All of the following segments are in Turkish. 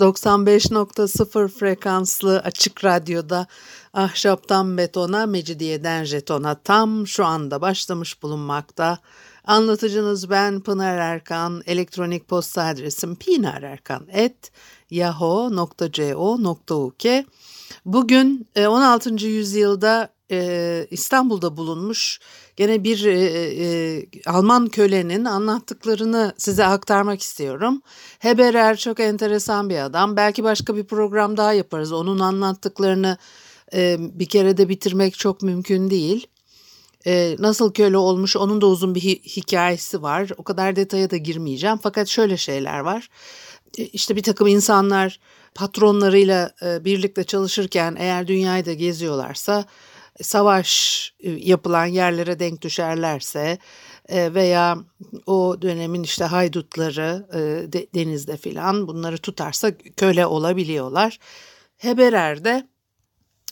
95.0 frekanslı açık radyoda ahşaptan betona, mecidiyeden jetona tam şu anda başlamış bulunmakta. Anlatıcınız ben Pınar Erkan, elektronik posta adresim pinarerkan.yahoo.co.uk Bugün 16. E, yüzyılda e, İstanbul'da bulunmuş gene bir e, e, Alman kölenin anlattıklarını size aktarmak istiyorum. Heberer çok enteresan bir adam. Belki başka bir program daha yaparız. Onun anlattıklarını e, bir kere de bitirmek çok mümkün değil. E, nasıl köle olmuş onun da uzun bir hi- hikayesi var. O kadar detaya da girmeyeceğim. Fakat şöyle şeyler var. E, işte bir takım insanlar patronlarıyla e, birlikte çalışırken eğer dünyayı da geziyorlarsa savaş e, yapılan yerlere denk düşerlerse e, veya o dönemin işte haydutları e, denizde filan bunları tutarsa köle olabiliyorlar. Heberer'de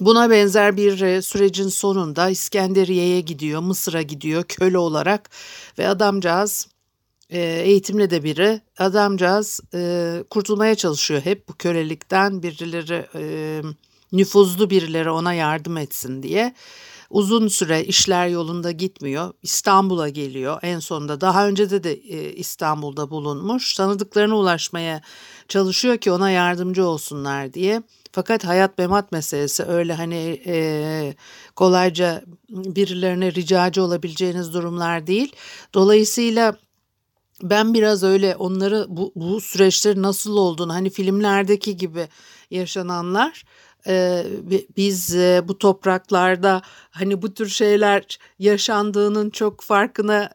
buna benzer bir sürecin sonunda İskenderiye'ye gidiyor, Mısır'a gidiyor köle olarak ve adamcağız eğitimli de biri. Adamcağız kurtulmaya çalışıyor hep bu kölelikten birileri nüfuzlu birileri ona yardım etsin diye. Uzun süre işler yolunda gitmiyor. İstanbul'a geliyor. En sonunda daha önce de de İstanbul'da bulunmuş. Tanıdıklarına ulaşmaya çalışıyor ki ona yardımcı olsunlar diye. Fakat hayat memat meselesi öyle hani e, kolayca birilerine ricacı olabileceğiniz durumlar değil. Dolayısıyla ben biraz öyle onları bu, bu süreçlerin nasıl olduğunu hani filmlerdeki gibi yaşananlar biz bu topraklarda hani bu tür şeyler yaşandığının çok farkına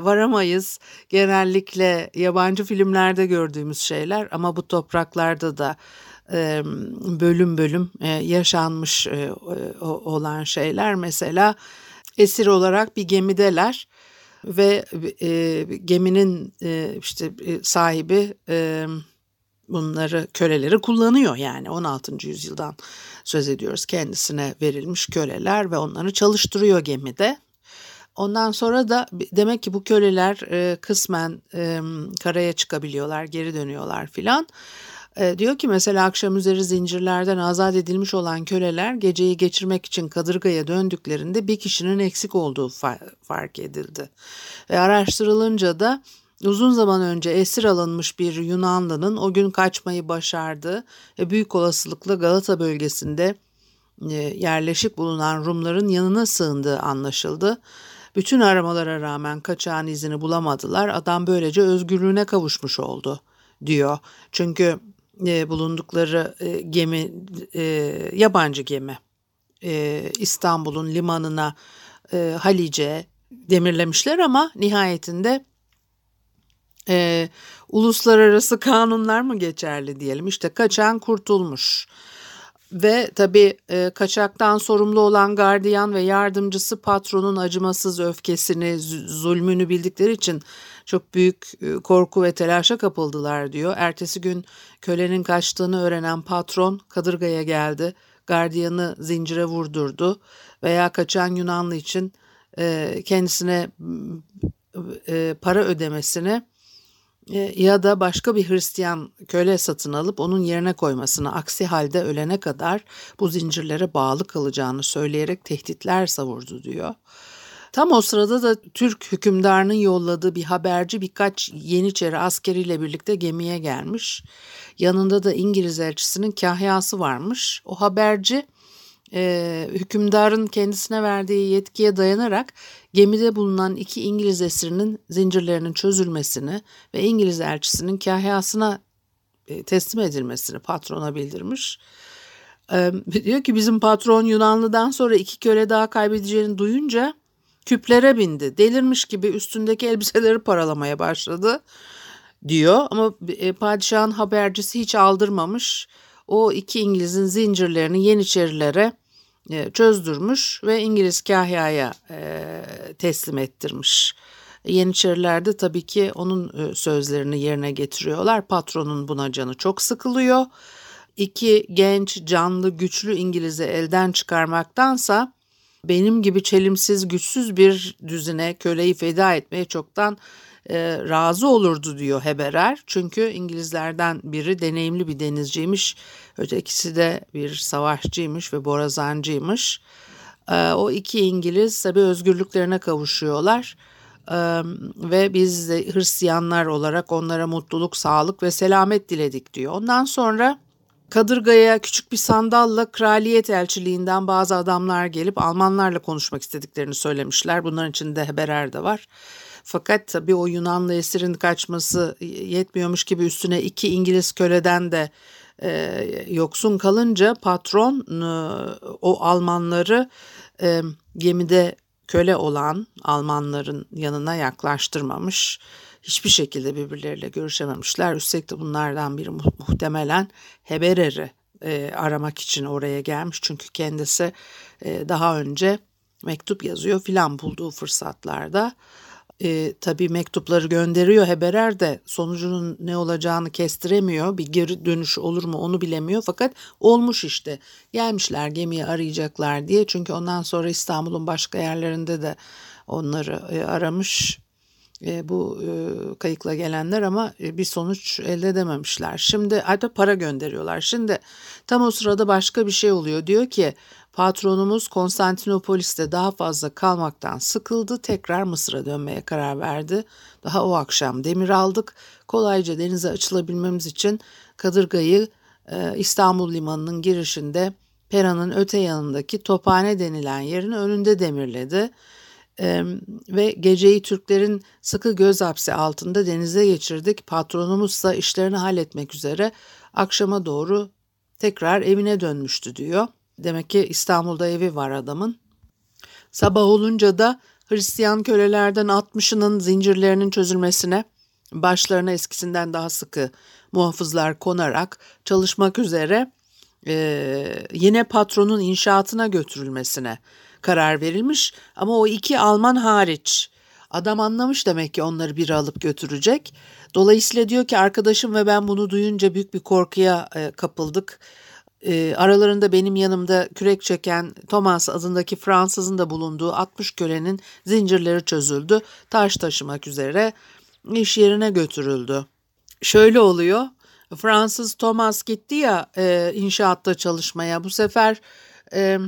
varamayız. Genellikle yabancı filmlerde gördüğümüz şeyler ama bu topraklarda da bölüm bölüm yaşanmış olan şeyler. Mesela esir olarak bir gemideler ve geminin işte sahibi bunları köleleri kullanıyor yani 16. yüzyıldan söz ediyoruz. Kendisine verilmiş köleler ve onları çalıştırıyor gemide. Ondan sonra da demek ki bu köleler e, kısmen e, karaya çıkabiliyorlar, geri dönüyorlar filan. E, diyor ki mesela akşam üzeri zincirlerden azat edilmiş olan köleler geceyi geçirmek için kadırgaya döndüklerinde bir kişinin eksik olduğu fa- fark edildi. Ve araştırılınca da Uzun zaman önce esir alınmış bir Yunanlı'nın o gün kaçmayı başardığı ve büyük olasılıkla Galata bölgesinde e, yerleşik bulunan Rumların yanına sığındığı anlaşıldı. Bütün aramalara rağmen kaçağın izini bulamadılar. Adam böylece özgürlüğüne kavuşmuş oldu diyor. Çünkü e, bulundukları e, gemi e, yabancı gemi e, İstanbul'un limanına e, Halice demirlemişler ama nihayetinde e, uluslararası kanunlar mı geçerli diyelim işte kaçan kurtulmuş. Ve tabii e, kaçaktan sorumlu olan gardiyan ve yardımcısı patronun acımasız öfkesini, zulmünü bildikleri için çok büyük e, korku ve telaşa kapıldılar diyor. Ertesi gün kölenin kaçtığını öğrenen patron kadırgaya geldi. Gardiyanı zincire vurdurdu veya kaçan Yunanlı için e, kendisine e, para ödemesini ya da başka bir Hristiyan köle satın alıp onun yerine koymasını aksi halde ölene kadar bu zincirlere bağlı kalacağını söyleyerek tehditler savurdu diyor. Tam o sırada da Türk hükümdarının yolladığı bir haberci birkaç Yeniçeri askeriyle birlikte gemiye gelmiş. Yanında da İngiliz elçisinin kahyası varmış. O haberci e, hükümdarın kendisine verdiği yetkiye dayanarak gemide bulunan iki İngiliz esirinin zincirlerinin çözülmesini ve İngiliz elçisinin kahyasına e, teslim edilmesini patrona bildirmiş. E, diyor ki bizim patron Yunanlı'dan sonra iki köle daha kaybedeceğini duyunca küplere bindi. Delirmiş gibi üstündeki elbiseleri paralamaya başladı diyor ama e, padişahın habercisi hiç aldırmamış o iki İngiliz'in zincirlerini Yeniçerilere e, çözdürmüş ve İngiliz kahyaya e, teslim ettirmiş. Yeniçeriler de tabii ki onun e, sözlerini yerine getiriyorlar. Patronun buna canı çok sıkılıyor. İki genç, canlı, güçlü İngiliz'i elden çıkarmaktansa benim gibi çelimsiz, güçsüz bir düzine köleyi feda etmeye çoktan e, razı olurdu diyor Heberer. Çünkü İngilizlerden biri deneyimli bir denizciymiş, ötekisi de bir savaşçıymış ve borazancıymış. E, o iki İngiliz tabii özgürlüklerine kavuşuyorlar. Ee, ve biz de Hristiyanlar olarak onlara mutluluk, sağlık ve selamet diledik diyor. Ondan sonra Kadırga'ya küçük bir sandalla kraliyet elçiliğinden bazı adamlar gelip Almanlarla konuşmak istediklerini söylemişler. Bunların içinde Heberer de var. Fakat tabii o Yunanlı esirin kaçması yetmiyormuş gibi üstüne iki İngiliz köleden de e, yoksun kalınca patron e, o Almanları e, gemide köle olan Almanların yanına yaklaştırmamış. Hiçbir şekilde birbirleriyle görüşememişler. Üstelik de bunlardan biri muhtemelen Heberer'i e, aramak için oraya gelmiş. Çünkü kendisi e, daha önce mektup yazıyor filan bulduğu fırsatlarda e, tabii mektupları gönderiyor Heberer de sonucunun ne olacağını kestiremiyor. Bir geri dönüş olur mu onu bilemiyor fakat olmuş işte. Gelmişler gemiyi arayacaklar diye çünkü ondan sonra İstanbul'un başka yerlerinde de onları e, aramış e, bu e, kayıkla gelenler ama e, bir sonuç elde edememişler. Şimdi hatta para gönderiyorlar. Şimdi tam o sırada başka bir şey oluyor. Diyor ki patronumuz Konstantinopolis'te daha fazla kalmaktan sıkıldı. Tekrar Mısır'a dönmeye karar verdi. Daha o akşam demir aldık. Kolayca denize açılabilmemiz için Kadırga'yı e, İstanbul limanının girişinde Pera'nın öte yanındaki Tophane denilen yerin önünde demirledi ee, ve geceyi Türklerin sıkı göz hapsi altında denize geçirdik. Patronumuz da işlerini halletmek üzere akşama doğru tekrar evine dönmüştü diyor. Demek ki İstanbul'da evi var adamın. Sabah olunca da Hristiyan kölelerden 60'ının zincirlerinin çözülmesine, başlarına eskisinden daha sıkı muhafızlar konarak çalışmak üzere e, yine patronun inşaatına götürülmesine karar verilmiş ama o iki Alman hariç adam anlamış demek ki onları biri alıp götürecek. Dolayısıyla diyor ki arkadaşım ve ben bunu duyunca büyük bir korkuya e, kapıldık. E, aralarında benim yanımda kürek çeken Thomas adındaki Fransızın da bulunduğu 60 kölenin zincirleri çözüldü. Taş taşımak üzere iş yerine götürüldü. Şöyle oluyor. Fransız Thomas gitti ya e, inşaatta çalışmaya. Bu sefer e,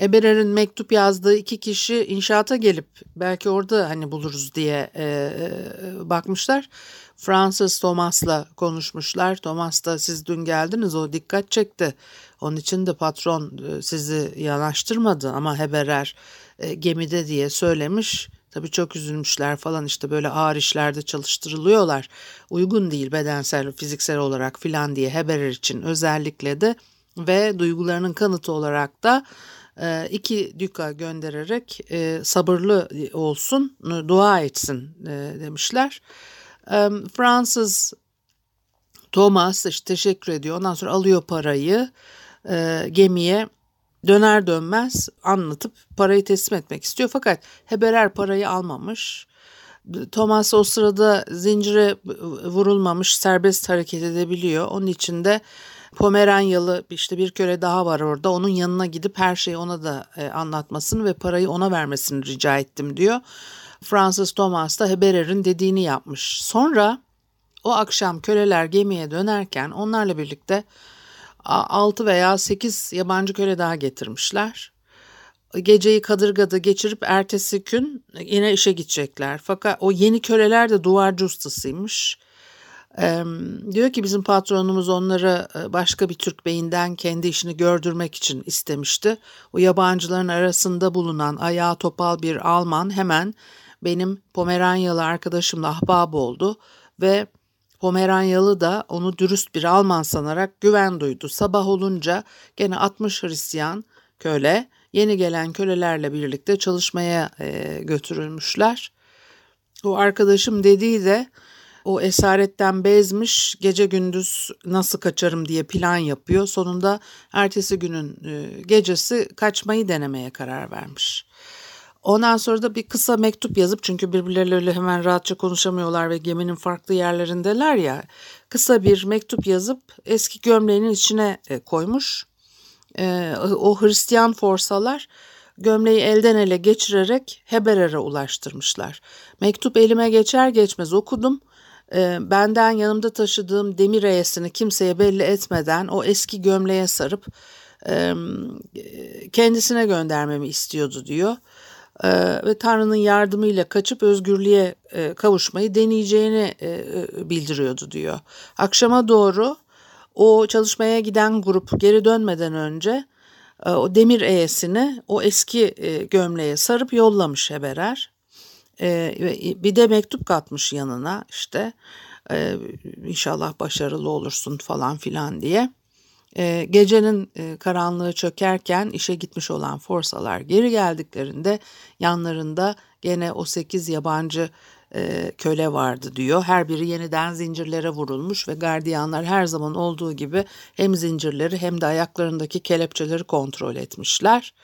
Eberer'in mektup yazdığı iki kişi inşaata gelip belki orada hani buluruz diye e, e, bakmışlar. Fransız Thomas'la konuşmuşlar. Thomas da siz dün geldiniz o dikkat çekti. Onun için de patron e, sizi yanaştırmadı ama Heberer e, gemide diye söylemiş. Tabii çok üzülmüşler falan işte böyle ağır işlerde çalıştırılıyorlar. Uygun değil bedensel, fiziksel olarak filan diye Heberer için özellikle de ve duygularının kanıtı olarak da iki düka göndererek e, sabırlı olsun, dua etsin e, demişler. Fransız Thomas işte teşekkür ediyor. Ondan sonra alıyor parayı gemiye döner dönmez anlatıp parayı teslim etmek istiyor. Fakat Heberer parayı almamış. Thomas o sırada zincire vurulmamış serbest hareket edebiliyor. Onun için de Pomeranyalı işte bir köle daha var orada. Onun yanına gidip her şeyi ona da e, anlatmasını ve parayı ona vermesini rica ettim diyor. Francis Thomas da Heberer'in dediğini yapmış. Sonra o akşam köleler gemiye dönerken onlarla birlikte 6 veya 8 yabancı köle daha getirmişler. Geceyi kadırgada geçirip ertesi gün yine işe gidecekler. Fakat o yeni köleler de duvarcı ustasıymış. Diyor ki bizim patronumuz onları başka bir Türk beyinden kendi işini gördürmek için istemişti. O yabancıların arasında bulunan ayağı topal bir Alman hemen benim Pomeranyalı arkadaşımla ahbab oldu ve Pomeranyalı da onu dürüst bir Alman sanarak güven duydu. Sabah olunca gene 60 Hristiyan köle yeni gelen kölelerle birlikte çalışmaya e, götürülmüşler. O arkadaşım dediği de O esaretten bezmiş gece gündüz nasıl kaçarım diye plan yapıyor. Sonunda ertesi günün e, gecesi kaçmayı denemeye karar vermiş. Ondan sonra da bir kısa mektup yazıp çünkü birbirleriyle hemen rahatça konuşamıyorlar ve geminin farklı yerlerindeler ya. Kısa bir mektup yazıp eski gömleğinin içine e, koymuş. E, o Hristiyan forsalar gömleği elden ele geçirerek Heberer'e ulaştırmışlar. Mektup elime geçer geçmez okudum. E, benden yanımda taşıdığım demir eyesini kimseye belli etmeden o eski gömleğe sarıp kendisine göndermemi istiyordu diyor ve Tanrı'nın yardımıyla kaçıp özgürlüğe kavuşmayı deneyeceğini bildiriyordu diyor. Akşama doğru o çalışmaya giden grup geri dönmeden önce o demir eyesini o eski gömleğe sarıp yollamış Heberer. E, bir de mektup katmış yanına işte e, inşallah başarılı olursun falan filan diye. E, gecenin e, karanlığı çökerken işe gitmiş olan forsalar geri geldiklerinde yanlarında gene o sekiz yabancı e, köle vardı diyor. Her biri yeniden zincirlere vurulmuş ve gardiyanlar her zaman olduğu gibi hem zincirleri hem de ayaklarındaki kelepçeleri kontrol etmişler.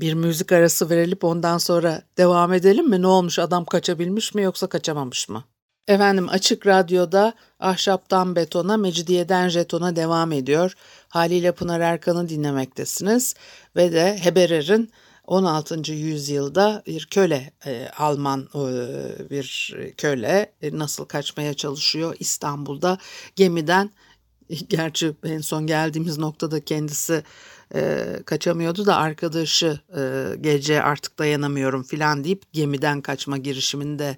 Bir müzik arası verilip ondan sonra devam edelim mi? Ne olmuş adam kaçabilmiş mi yoksa kaçamamış mı? Efendim Açık Radyo'da Ahşaptan Betona, Mecidiyeden Jeton'a devam ediyor. Haliyle Pınar Erkan'ı dinlemektesiniz ve de Heberer'in 16. yüzyılda bir köle, e, Alman e, bir köle e, nasıl kaçmaya çalışıyor İstanbul'da gemiden. Gerçi en son geldiğimiz noktada kendisi e, kaçamıyordu da arkadaşı e, gece artık dayanamıyorum filan deyip gemiden kaçma girişiminde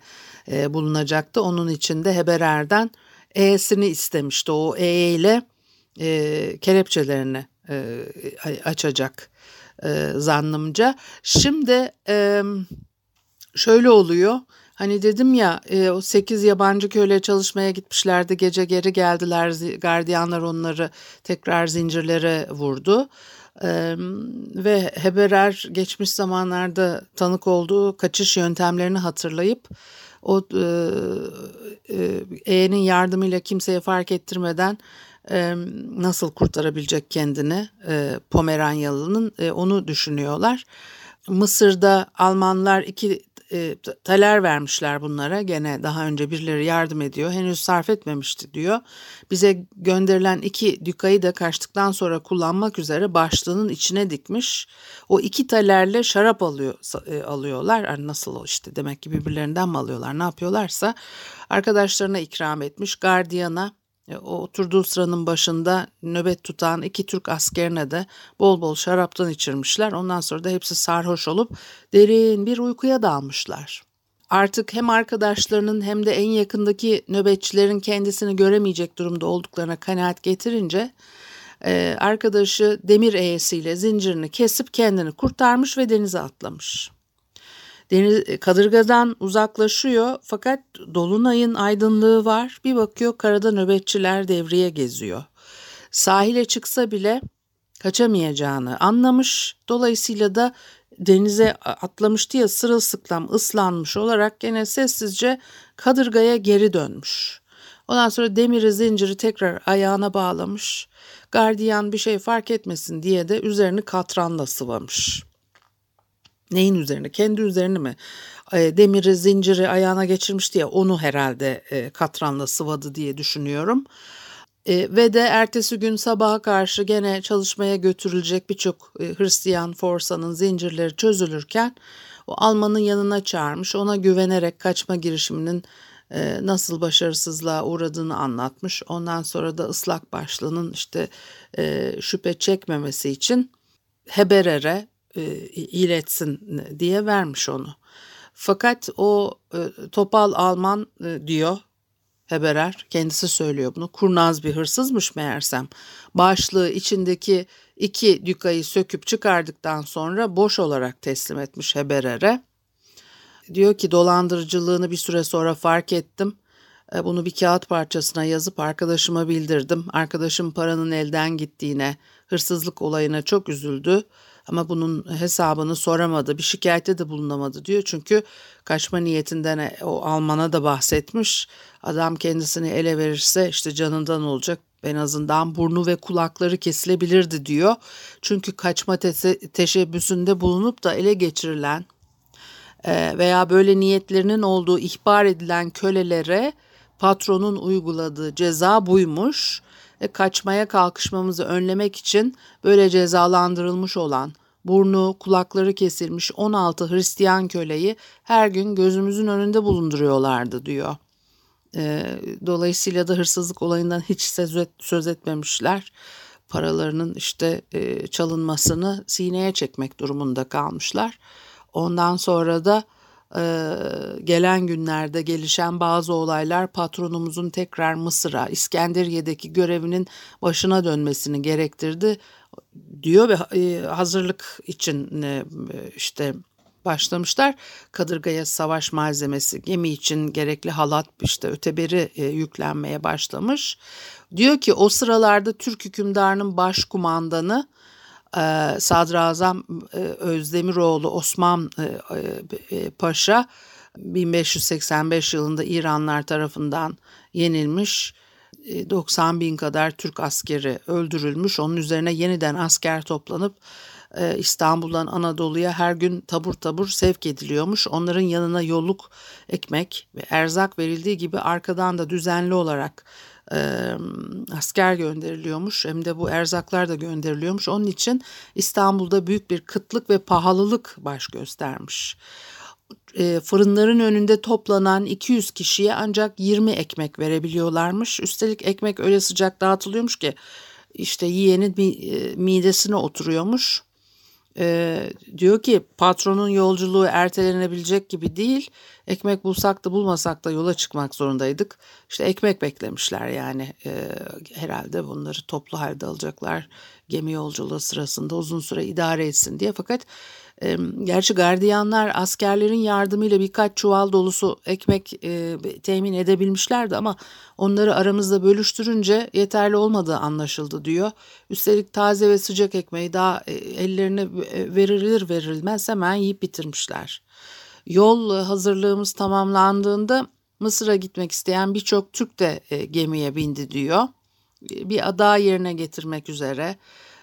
e, bulunacaktı. Onun için de Heberer'den E'sini istemişti. O E ile e, kelepçelerini e, açacak e, zannımca. Şimdi e, şöyle oluyor. Hani dedim ya e, o 8 yabancı köle çalışmaya gitmişlerdi gece geri geldiler gardiyanlar onları tekrar zincirlere vurdu. Ee, ve Heberer geçmiş zamanlarda tanık olduğu kaçış yöntemlerini hatırlayıp o E'nin e, yardımıyla kimseye fark ettirmeden e, nasıl kurtarabilecek kendini e, Pomeranyalı'nın e, onu düşünüyorlar. Mısır'da Almanlar iki e, taler vermişler bunlara. Gene daha önce birileri yardım ediyor. Henüz sarf etmemişti diyor. Bize gönderilen iki dükayı da kaçtıktan sonra kullanmak üzere başlığının içine dikmiş. O iki talerle şarap alıyor e, alıyorlar. Yani nasıl işte demek ki birbirlerinden mi alıyorlar ne yapıyorlarsa arkadaşlarına ikram etmiş. Gardiyana o oturduğu sıranın başında nöbet tutan iki Türk askerine de bol bol şaraptan içirmişler. Ondan sonra da hepsi sarhoş olup derin bir uykuya dalmışlar. Artık hem arkadaşlarının hem de en yakındaki nöbetçilerin kendisini göremeyecek durumda olduklarına kanaat getirince e, arkadaşı demir eğesiyle zincirini kesip kendini kurtarmış ve denize atlamış. Deniz e, kadırgadan uzaklaşıyor fakat dolunayın aydınlığı var. Bir bakıyor karada nöbetçiler devriye geziyor. Sahile çıksa bile kaçamayacağını anlamış. Dolayısıyla da denize atlamıştı ya sırılsıklam ıslanmış olarak gene sessizce kadırgaya geri dönmüş. Ondan sonra demiri zinciri tekrar ayağına bağlamış. Gardiyan bir şey fark etmesin diye de üzerini katranla sıvamış. Neyin üzerine? Kendi üzerine mi? Demiri, zinciri ayağına geçirmişti ya onu herhalde e, katranla sıvadı diye düşünüyorum. E, ve de ertesi gün sabaha karşı gene çalışmaya götürülecek birçok e, Hristiyan forsanın zincirleri çözülürken o Alman'ın yanına çağırmış. Ona güvenerek kaçma girişiminin e, nasıl başarısızlığa uğradığını anlatmış. Ondan sonra da ıslak başlının işte e, şüphe çekmemesi için Heberer'e e, iletsin diye vermiş onu. Fakat o e, topal Alman e, diyor Heberer kendisi söylüyor bunu. Kurnaz bir hırsızmış meğersem. Başlığı içindeki iki dükayı söküp çıkardıktan sonra boş olarak teslim etmiş Heberer'e. Diyor ki dolandırıcılığını bir süre sonra fark ettim. E, bunu bir kağıt parçasına yazıp arkadaşıma bildirdim. Arkadaşım paranın elden gittiğine, hırsızlık olayına çok üzüldü. Ama bunun hesabını soramadı. Bir şikayette de bulunamadı diyor. Çünkü kaçma niyetinden e, o Alman'a da bahsetmiş. Adam kendisini ele verirse işte canından olacak. En azından burnu ve kulakları kesilebilirdi diyor. Çünkü kaçma te- teşebbüsünde bulunup da ele geçirilen e, veya böyle niyetlerinin olduğu ihbar edilen kölelere patronun uyguladığı ceza buymuş. E, kaçmaya kalkışmamızı önlemek için böyle cezalandırılmış olan burnu, kulakları kesilmiş 16 Hristiyan köleyi her gün gözümüzün önünde bulunduruyorlardı diyor. E, dolayısıyla da hırsızlık olayından hiç söz, et, söz etmemişler. Paralarının işte e, çalınmasını sineye çekmek durumunda kalmışlar. Ondan sonra da e, gelen günlerde gelişen bazı olaylar patronumuzun tekrar Mısır'a, İskenderiye'deki görevinin başına dönmesini gerektirdi diyor ve e, hazırlık için e, işte başlamışlar. Kadırgaya savaş malzemesi, gemi için gerekli halat işte öteberi e, yüklenmeye başlamış. Diyor ki o sıralarda Türk hükümdarının başkumandanı e, Sadrazam e, Özdemiroğlu Osman e, Paşa 1585 yılında İranlar tarafından yenilmiş. 90 bin kadar Türk askeri öldürülmüş. Onun üzerine yeniden asker toplanıp İstanbul'dan Anadolu'ya her gün tabur tabur sevk ediliyormuş. Onların yanına yolluk, ekmek ve erzak verildiği gibi arkadan da düzenli olarak e, asker gönderiliyormuş hem de bu erzaklar da gönderiliyormuş. Onun için İstanbul'da büyük bir kıtlık ve pahalılık baş göstermiş. E, fırınların önünde toplanan 200 kişiye ancak 20 ekmek verebiliyorlarmış. Üstelik ekmek öyle sıcak dağıtılıyormuş ki işte yiyenin midesine oturuyormuş. Ee, diyor ki patronun yolculuğu ertelenebilecek gibi değil. Ekmek bulsak da bulmasak da yola çıkmak zorundaydık. İşte ekmek beklemişler yani ee, herhalde bunları toplu halde alacaklar. Gemi yolculuğu sırasında uzun süre idare etsin diye. Fakat e, gerçi gardiyanlar askerlerin yardımıyla birkaç çuval dolusu ekmek e, temin edebilmişlerdi ama onları aramızda bölüştürünce yeterli olmadığı anlaşıldı diyor. Üstelik taze ve sıcak ekmeği daha e, ellerine verilir verilmez hemen yiyip bitirmişler. Yol hazırlığımız tamamlandığında Mısır'a gitmek isteyen birçok Türk de e, gemiye bindi diyor. Bir ada yerine getirmek üzere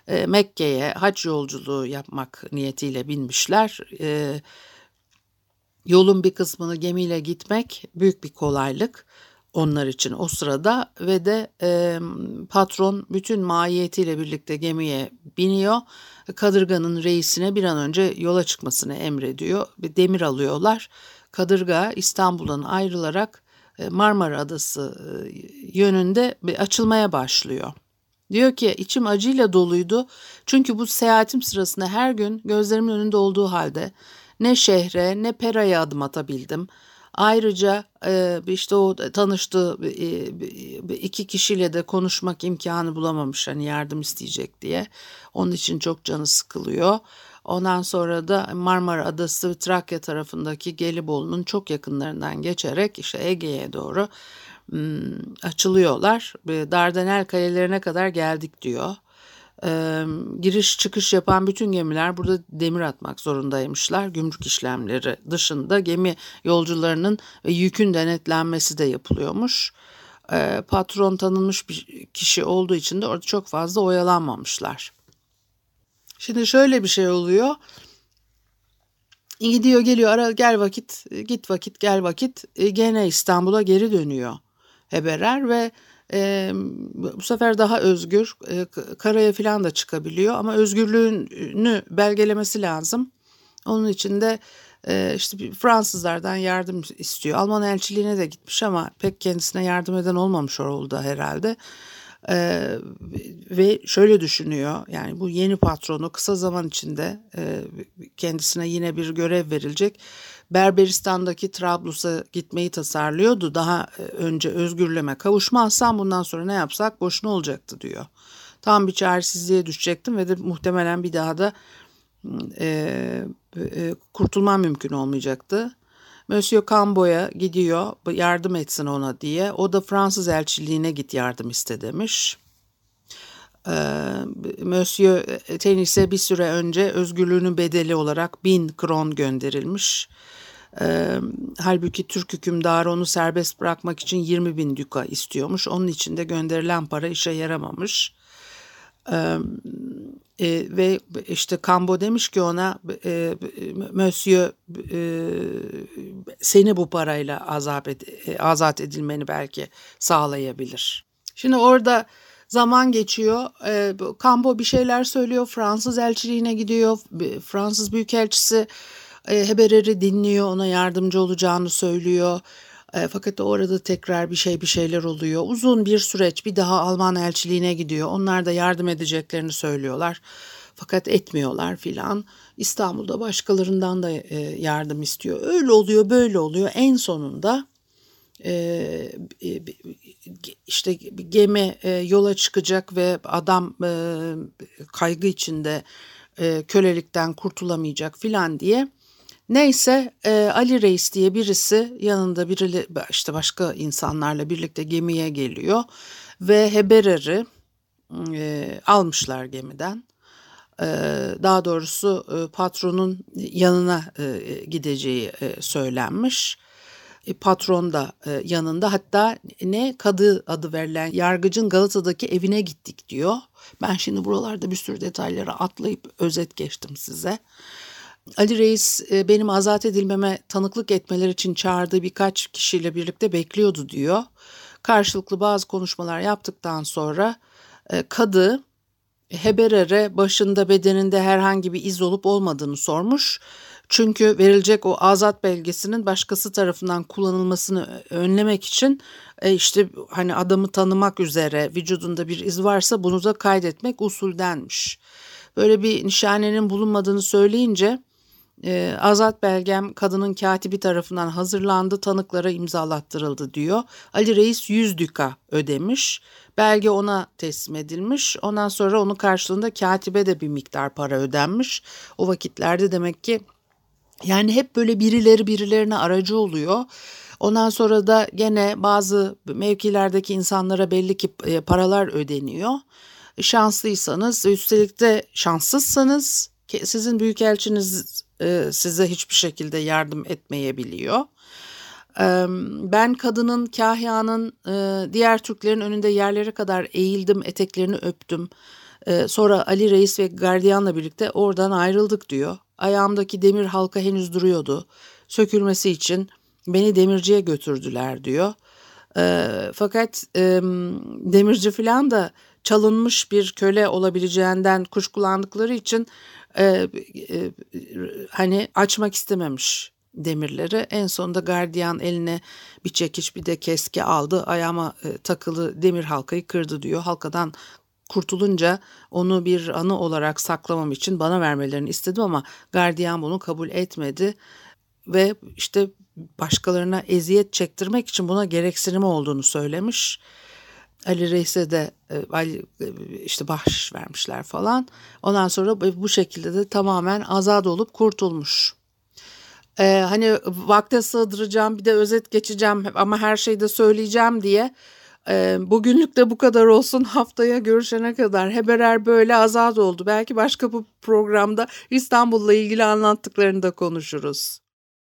e, Mekke'ye hac yolculuğu yapmak niyetiyle binmişler. E, yolun bir kısmını gemiyle gitmek büyük bir kolaylık onlar için o sırada ve de e, patron bütün mahiyetiyle birlikte gemiye biniyor. Kadırganın reisine bir an önce yola çıkmasını emrediyor. Bir demir alıyorlar. Kadırga İstanbul'dan ayrılarak Marmara Adası yönünde bir açılmaya başlıyor. Diyor ki içim acıyla doluydu çünkü bu seyahatim sırasında her gün gözlerimin önünde olduğu halde ne şehre ne Pera'ya adım atabildim. Ayrıca e, işte o tanıştığı e, iki kişiyle de konuşmak imkanı bulamamış hani yardım isteyecek diye. Onun için çok canı sıkılıyor. Ondan sonra da Marmara Adası Trakya tarafındaki Gelibolu'nun çok yakınlarından geçerek işte Ege'ye doğru açılıyorlar. Dardanel kalelerine kadar geldik diyor. Giriş çıkış yapan bütün gemiler burada demir atmak zorundaymışlar. Gümrük işlemleri dışında gemi yolcularının ve yükün denetlenmesi de yapılıyormuş. Patron tanınmış bir kişi olduğu için de orada çok fazla oyalanmamışlar. Şimdi şöyle bir şey oluyor. Gidiyor geliyor ara gel vakit git vakit gel vakit e, gene İstanbul'a geri dönüyor. Heberer ve e, bu sefer daha özgür e, karaya falan da çıkabiliyor ama özgürlüğünü belgelemesi lazım. Onun için de e, işte Fransızlardan yardım istiyor. Alman elçiliğine de gitmiş ama pek kendisine yardım eden olmamış orada herhalde. Ee, ve şöyle düşünüyor yani bu yeni patronu kısa zaman içinde e, kendisine yine bir görev verilecek Berberistan'daki Trablus'a gitmeyi tasarlıyordu. Daha önce özgürlüğüme kavuşmazsam bundan sonra ne yapsak boşuna olacaktı diyor. Tam bir çaresizliğe düşecektim ve de muhtemelen bir daha da e, e, kurtulmam mümkün olmayacaktı. Monsieur Cambo'ya gidiyor yardım etsin ona diye. O da Fransız elçiliğine git yardım iste demiş. e, Monsieur Tennis'e bir süre önce özgürlüğünün bedeli olarak bin kron gönderilmiş. E, halbuki Türk hükümdarı onu serbest bırakmak için 20 bin duka istiyormuş. Onun için de gönderilen para işe yaramamış. E, e, ve işte Kambo demiş ki ona e, Monsieur e, seni bu parayla azap ed, e, azat edilmeni belki sağlayabilir. Şimdi orada zaman geçiyor. E, Kambo bir şeyler söylüyor. Fransız elçiliğine gidiyor. Fransız büyükelçisi e, Heberer'i dinliyor. Ona yardımcı olacağını söylüyor. E, fakat orada tekrar bir şey bir şeyler oluyor. Uzun bir süreç bir daha Alman elçiliğine gidiyor. Onlar da yardım edeceklerini söylüyorlar. Fakat etmiyorlar filan. İstanbul'da başkalarından da e, yardım istiyor. Öyle oluyor böyle oluyor. En sonunda e, işte gemi e, yola çıkacak ve adam kaygı içinde kölelikten kurtulamayacak filan diye Neyse e, Ali Reis diye birisi yanında biri işte başka insanlarla birlikte gemiye geliyor ve Heberer'i e, almışlar gemiden. E, daha doğrusu e, patronun yanına e, gideceği e, söylenmiş. E, patron da e, yanında hatta ne kadı adı verilen yargıcın Galata'daki evine gittik diyor. Ben şimdi buralarda bir sürü detayları atlayıp özet geçtim size. Ali Reis e, benim azat edilmeme tanıklık etmeler için çağırdığı birkaç kişiyle birlikte bekliyordu diyor. Karşılıklı bazı konuşmalar yaptıktan sonra e, kadı Heberer'e başında bedeninde herhangi bir iz olup olmadığını sormuş. Çünkü verilecek o azat belgesinin başkası tarafından kullanılmasını önlemek için e, işte hani adamı tanımak üzere vücudunda bir iz varsa bunu da kaydetmek usuldenmiş. Böyle bir nişanenin bulunmadığını söyleyince e, azat belgem kadının katibi tarafından hazırlandı, tanıklara imzalattırıldı diyor. Ali Reis 100 düka ödemiş. Belge ona teslim edilmiş. Ondan sonra onun karşılığında katibe de bir miktar para ödenmiş. O vakitlerde demek ki yani hep böyle birileri birilerine aracı oluyor. Ondan sonra da gene bazı mevkilerdeki insanlara belli ki e, paralar ödeniyor. Şanslıysanız üstelik de şanssızsanız sizin büyükelçiniz e, size hiçbir şekilde yardım etmeyebiliyor. E, ben kadının, kahyanın, e, diğer Türklerin önünde yerlere kadar eğildim, eteklerini öptüm. E, sonra Ali Reis ve gardiyanla birlikte oradan ayrıldık diyor. Ayağımdaki demir halka henüz duruyordu. Sökülmesi için beni demirciye götürdüler diyor. Fakat demirci falan da çalınmış bir köle olabileceğinden kuşkulandıkları için e, e, hani açmak istememiş demirleri. En sonunda gardiyan eline bir çekiç bir de keski aldı. Ayağıma e, takılı demir halkayı kırdı diyor. Halkadan kurtulunca onu bir anı olarak saklamam için bana vermelerini istedim ama gardiyan bunu kabul etmedi ve işte başkalarına eziyet çektirmek için buna gereksinimi olduğunu söylemiş. Ali Reis'e de e, e, işte bahşiş vermişler falan. Ondan sonra bu şekilde de tamamen azat olup kurtulmuş. Ee, hani vakte sığdıracağım bir de özet geçeceğim ama her şeyi de söyleyeceğim diye e, bugünlük de bu kadar olsun haftaya görüşene kadar Heberer böyle azat oldu. Belki başka bu programda İstanbul'la ilgili anlattıklarını da konuşuruz.